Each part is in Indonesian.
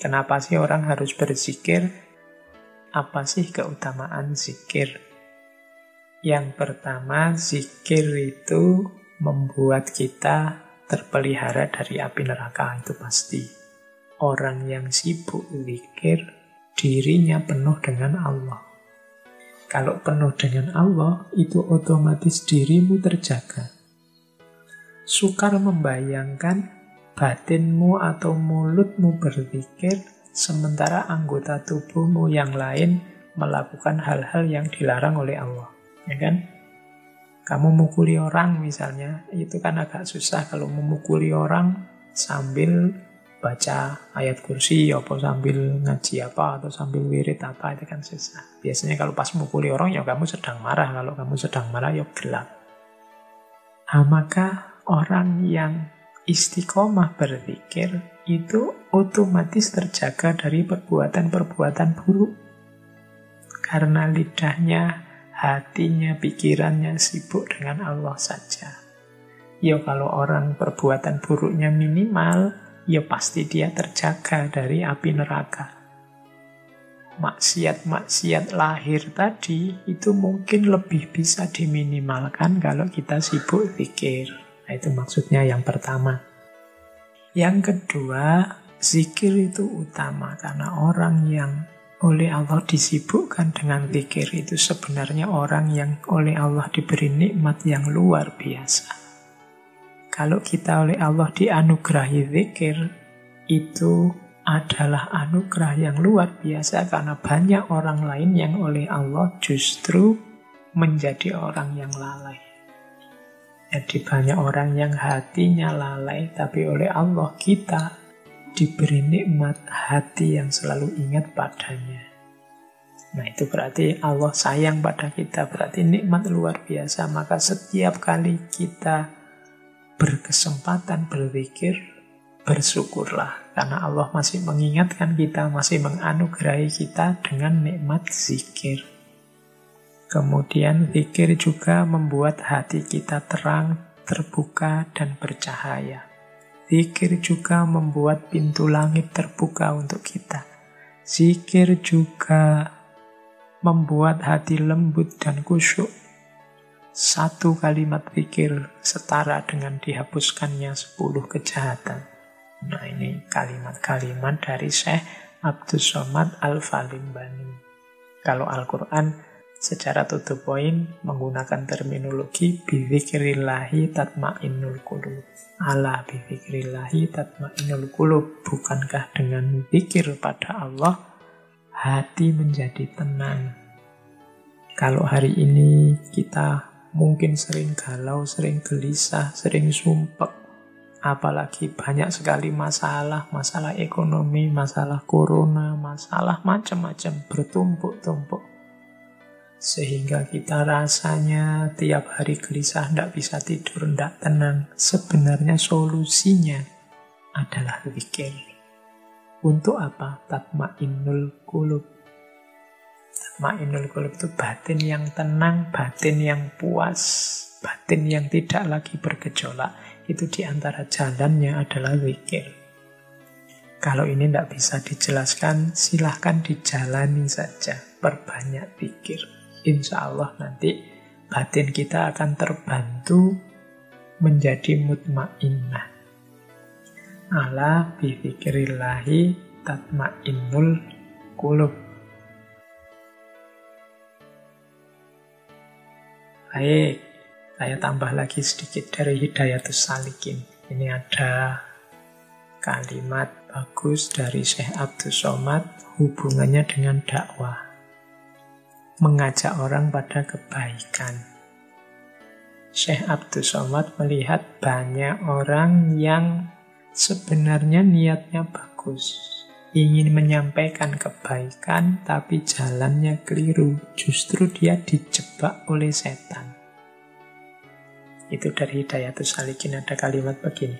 Kenapa sih orang harus berzikir? Apa sih keutamaan zikir? Yang pertama, zikir itu membuat kita terpelihara dari api neraka, itu pasti. Orang yang sibuk zikir, dirinya penuh dengan Allah. Kalau penuh dengan Allah, itu otomatis dirimu terjaga. Sukar membayangkan batinmu atau mulutmu berzikir, sementara anggota tubuhmu yang lain melakukan hal-hal yang dilarang oleh Allah. Ya kan? Kamu mukuli orang misalnya, itu kan agak susah kalau memukuli orang sambil baca ayat kursi, apa sambil ngaji apa, atau sambil wirid apa, itu kan susah. Biasanya kalau pas mukuli orang, ya kamu sedang marah. Kalau kamu sedang marah, ya gelap. Nah, maka orang yang istiqomah berzikir itu otomatis terjaga dari perbuatan-perbuatan buruk. Karena lidahnya, hatinya, pikirannya sibuk dengan Allah saja. Ya kalau orang perbuatan buruknya minimal, ya pasti dia terjaga dari api neraka. Maksiat-maksiat lahir tadi itu mungkin lebih bisa diminimalkan kalau kita sibuk pikir. Nah, itu maksudnya yang pertama. Yang kedua, zikir itu utama karena orang yang oleh Allah disibukkan dengan zikir itu sebenarnya orang yang oleh Allah diberi nikmat yang luar biasa. Kalau kita oleh Allah dianugerahi zikir, itu adalah anugerah yang luar biasa karena banyak orang lain yang oleh Allah justru menjadi orang yang lalai. Jadi banyak orang yang hatinya lalai, tapi oleh Allah kita diberi nikmat hati yang selalu ingat padanya. Nah itu berarti Allah sayang pada kita, berarti nikmat luar biasa. Maka setiap kali kita berkesempatan berpikir, bersyukurlah. Karena Allah masih mengingatkan kita, masih menganugerahi kita dengan nikmat zikir. Kemudian zikir juga membuat hati kita terang, terbuka, dan bercahaya. Zikir juga membuat pintu langit terbuka untuk kita. Zikir juga membuat hati lembut dan kusyuk. Satu kalimat zikir setara dengan dihapuskannya sepuluh kejahatan. Nah ini kalimat-kalimat dari Syekh Abdul Somad Al-Falimbani. Kalau Al-Quran secara to the point menggunakan terminologi bidzikrillahi tatmainnul qulub. Ala bidzikrillahi tatmainnul qulub. Bukankah dengan zikir pada Allah hati menjadi tenang? Kalau hari ini kita mungkin sering galau, sering gelisah, sering sumpek, apalagi banyak sekali masalah, masalah ekonomi, masalah corona, masalah macam-macam bertumpuk-tumpuk sehingga kita rasanya tiap hari gelisah, tidak bisa tidur, tidak tenang. Sebenarnya solusinya adalah zikir. Untuk apa? Tatma'innul kulub. Tatma'innul kulub itu batin yang tenang, batin yang puas, batin yang tidak lagi bergejolak. Itu di antara jalannya adalah zikir. Kalau ini tidak bisa dijelaskan, silahkan dijalani saja. Perbanyak pikir insya Allah nanti batin kita akan terbantu menjadi mutmainnah. Ala bifikrillahi tatmainnul kulub. Baik, saya tambah lagi sedikit dari Hidayatus Salikin. Ini ada kalimat bagus dari Syekh Abdul Somad hubungannya dengan dakwah mengajak orang pada kebaikan. Syekh Abdul Somad melihat banyak orang yang sebenarnya niatnya bagus, ingin menyampaikan kebaikan tapi jalannya keliru, justru dia dijebak oleh setan. Itu dari Hidayatul Salikin ada kalimat begini.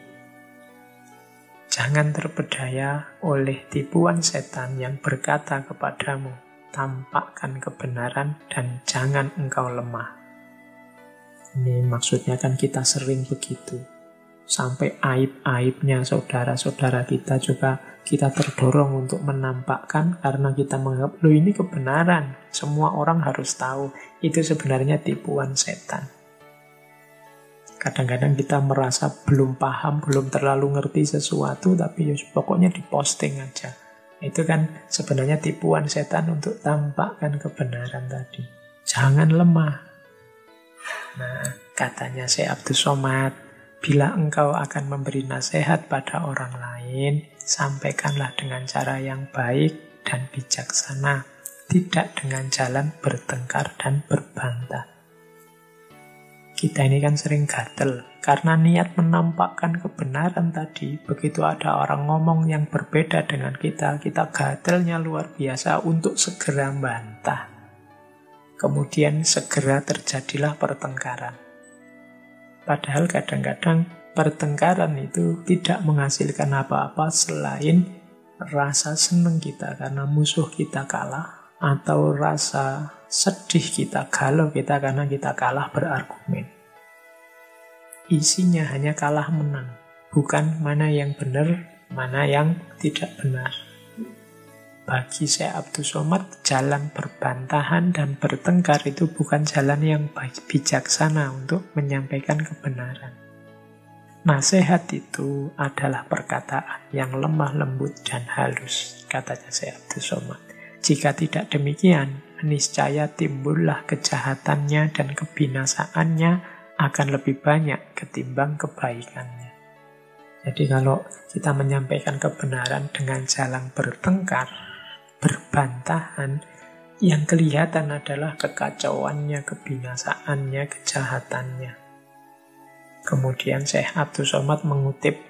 Jangan terpedaya oleh tipuan setan yang berkata kepadamu, tampakkan kebenaran dan jangan engkau lemah. Ini maksudnya kan kita sering begitu. Sampai aib-aibnya saudara-saudara kita juga kita terdorong untuk menampakkan karena kita menganggap, loh ini kebenaran, semua orang harus tahu. Itu sebenarnya tipuan setan. Kadang-kadang kita merasa belum paham, belum terlalu ngerti sesuatu, tapi ya pokoknya diposting aja. Itu kan sebenarnya tipuan setan untuk tampakkan kebenaran tadi. Jangan lemah. Nah, katanya Syekh Abdul Somad, Bila engkau akan memberi nasihat pada orang lain, sampaikanlah dengan cara yang baik dan bijaksana, tidak dengan jalan bertengkar dan berbantah. Kita ini kan sering gatel, karena niat menampakkan kebenaran tadi, begitu ada orang ngomong yang berbeda dengan kita, kita gatelnya luar biasa untuk segera bantah. Kemudian segera terjadilah pertengkaran. Padahal kadang-kadang pertengkaran itu tidak menghasilkan apa-apa selain rasa senang kita karena musuh kita kalah atau rasa sedih kita, galau kita karena kita kalah berargumen. Isinya hanya kalah menang, bukan mana yang benar, mana yang tidak benar. Bagi saya Abdul Somad, jalan berbantahan dan bertengkar itu bukan jalan yang bijaksana untuk menyampaikan kebenaran. Nasihat itu adalah perkataan yang lemah lembut dan halus, katanya saya Abdul Somad. Jika tidak demikian, niscaya timbullah kejahatannya dan kebinasaannya akan lebih banyak ketimbang kebaikannya. Jadi kalau kita menyampaikan kebenaran dengan jalan bertengkar, berbantahan, yang kelihatan adalah kekacauannya, kebinasaannya, kejahatannya. Kemudian Syekh Abdul Somad mengutip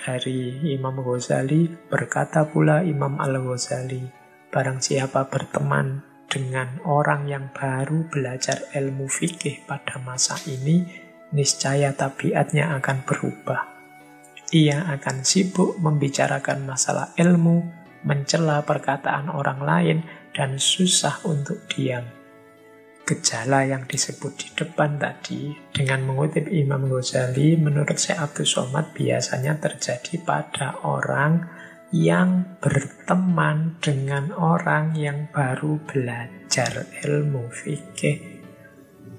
dari Imam Ghazali, berkata pula Imam Al-Ghazali, barang siapa berteman dengan orang yang baru belajar ilmu fikih pada masa ini, niscaya tabiatnya akan berubah. Ia akan sibuk membicarakan masalah ilmu, mencela perkataan orang lain, dan susah untuk diam. Gejala yang disebut di depan tadi, dengan mengutip Imam Ghazali, menurut saya Abdul Somad biasanya terjadi pada orang yang berteman dengan orang yang baru belajar ilmu fikih.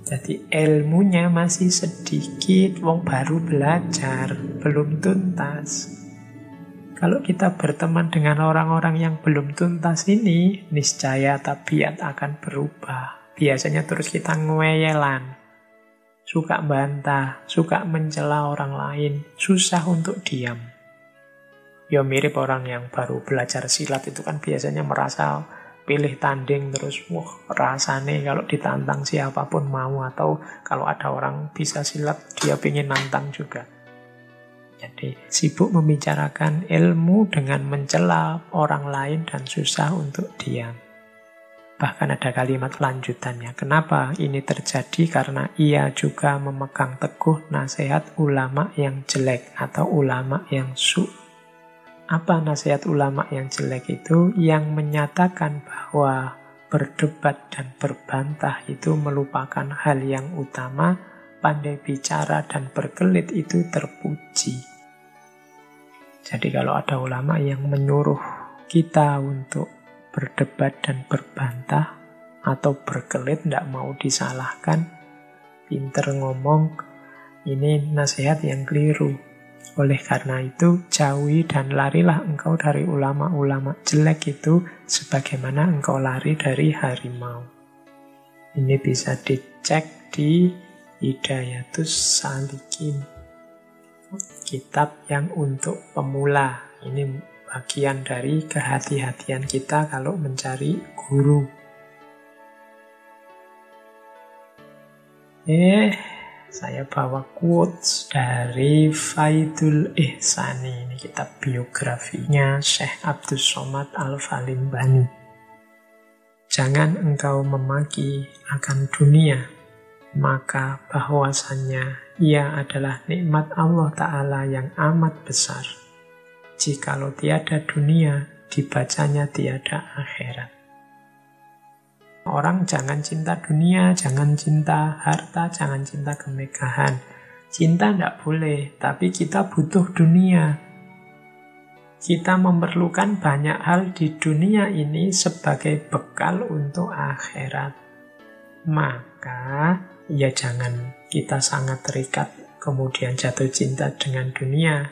Jadi ilmunya masih sedikit, wong baru belajar, belum tuntas. Kalau kita berteman dengan orang-orang yang belum tuntas ini, niscaya tabiat akan berubah. Biasanya terus kita ngeweyelan, suka bantah, suka mencela orang lain, susah untuk diam. Ya mirip orang yang baru belajar silat itu kan biasanya merasa pilih tanding terus wah rasane kalau ditantang siapa pun mau atau kalau ada orang bisa silat dia ingin nantang juga. Jadi sibuk membicarakan ilmu dengan mencela orang lain dan susah untuk diam. Bahkan ada kalimat lanjutannya. Kenapa ini terjadi? Karena ia juga memegang teguh nasihat ulama yang jelek atau ulama yang su. Apa nasihat ulama yang jelek itu? Yang menyatakan bahwa berdebat dan berbantah itu melupakan hal yang utama, pandai bicara dan berkelit itu terpuji. Jadi kalau ada ulama yang menyuruh kita untuk berdebat dan berbantah atau berkelit tidak mau disalahkan, pinter ngomong, ini nasihat yang keliru. Oleh karena itu, jauhi dan larilah engkau dari ulama-ulama jelek itu sebagaimana engkau lari dari harimau. Ini bisa dicek di Hidayatus Salikin kitab yang untuk pemula. Ini bagian dari kehati-hatian kita kalau mencari guru. Eh, saya bawa quotes dari Faidul Ihsani. Ini kitab biografinya Syekh Abdul Somad Al-Falimbani. Jangan engkau memaki akan dunia, maka bahwasannya ia adalah nikmat Allah Ta'ala yang amat besar. Jikalau tiada dunia, dibacanya tiada akhirat. Orang jangan cinta dunia, jangan cinta harta, jangan cinta kemegahan. Cinta tidak boleh, tapi kita butuh dunia. Kita memerlukan banyak hal di dunia ini sebagai bekal untuk akhirat. Maka, ya jangan kita sangat terikat kemudian jatuh cinta dengan dunia.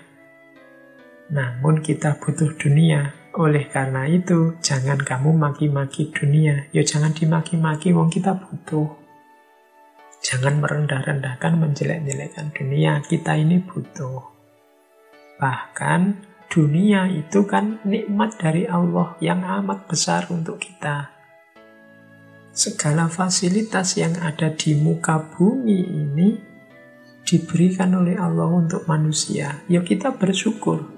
Namun kita butuh dunia, oleh karena itu, jangan kamu maki-maki dunia. Ya jangan dimaki-maki, wong kita butuh. Jangan merendah-rendahkan, menjelek-jelekkan dunia. Kita ini butuh. Bahkan dunia itu kan nikmat dari Allah yang amat besar untuk kita. Segala fasilitas yang ada di muka bumi ini diberikan oleh Allah untuk manusia. Ya kita bersyukur.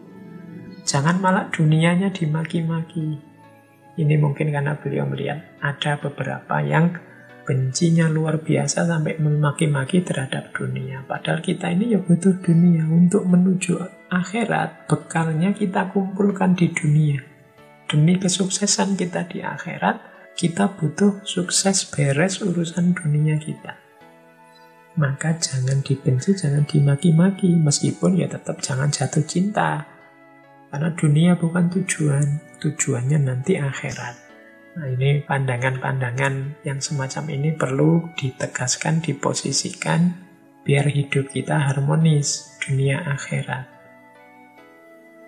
Jangan malah dunianya dimaki-maki. Ini mungkin karena beliau melihat ada beberapa yang bencinya luar biasa sampai memaki-maki terhadap dunia. Padahal kita ini ya butuh dunia untuk menuju akhirat. Bekalnya kita kumpulkan di dunia. Demi kesuksesan kita di akhirat, kita butuh sukses beres urusan dunia kita. Maka jangan dibenci, jangan dimaki-maki, meskipun ya tetap jangan jatuh cinta. Karena dunia bukan tujuan, tujuannya nanti akhirat. Nah ini pandangan-pandangan yang semacam ini perlu ditegaskan, diposisikan, biar hidup kita harmonis, dunia akhirat.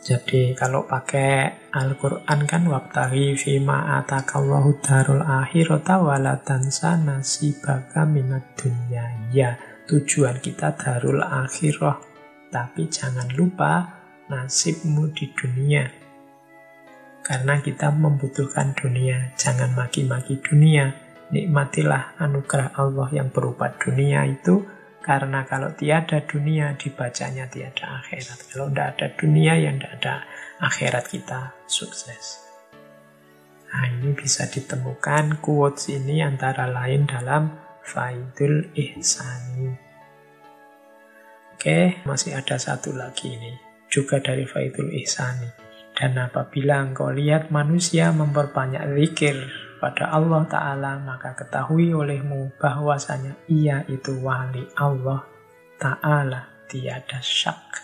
Jadi kalau pakai Al-Quran kan wabtaghi fima atakallahu darul akhirata walatansa nasibaka minat dunya. Ya, tujuan kita darul akhirah. Tapi jangan lupa nasibmu di dunia. Karena kita membutuhkan dunia, jangan maki-maki dunia. Nikmatilah anugerah Allah yang berupa dunia itu, karena kalau tiada dunia, dibacanya tiada akhirat. Kalau tidak ada dunia, yang tidak ada akhirat kita sukses. Nah, ini bisa ditemukan quotes ini antara lain dalam Faidul Ihsani. Oke, masih ada satu lagi ini juga dari Faidul Ihsani. Dan apabila engkau lihat manusia memperbanyak zikir pada Allah Ta'ala, maka ketahui olehmu bahwasanya ia itu wali Allah Ta'ala, tiada syak.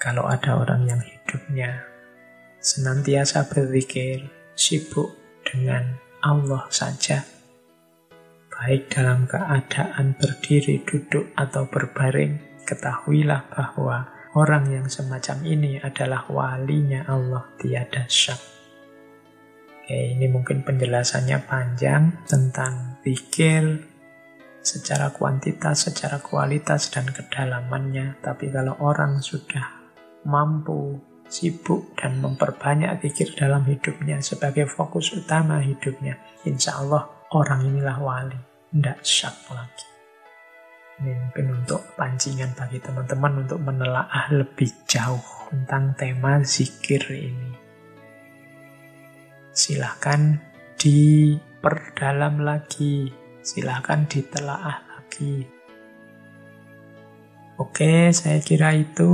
Kalau ada orang yang hidupnya senantiasa berzikir, sibuk dengan Allah saja, baik dalam keadaan berdiri, duduk, atau berbaring, ketahuilah bahwa Orang yang semacam ini adalah walinya Allah, tiada syak. Oke, ini mungkin penjelasannya panjang tentang pikir secara kuantitas, secara kualitas, dan kedalamannya. Tapi kalau orang sudah mampu, sibuk, dan memperbanyak pikir dalam hidupnya sebagai fokus utama hidupnya, insya Allah orang inilah wali, tidak syak lagi. Mungkin untuk pancingan bagi teman-teman untuk menelaah lebih jauh tentang tema zikir ini. Silahkan diperdalam lagi, silahkan ditelaah lagi. Oke, saya kira itu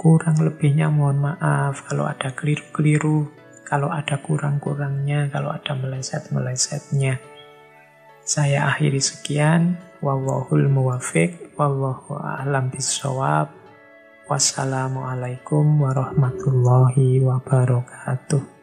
kurang lebihnya mohon maaf kalau ada keliru-keliru, kalau ada kurang-kurangnya, kalau ada meleset-melesetnya. Saya akhiri sekian. Wallahul muwafiq, wallahu a'lam bisawab. Wassalamualaikum warahmatullahi wabarakatuh.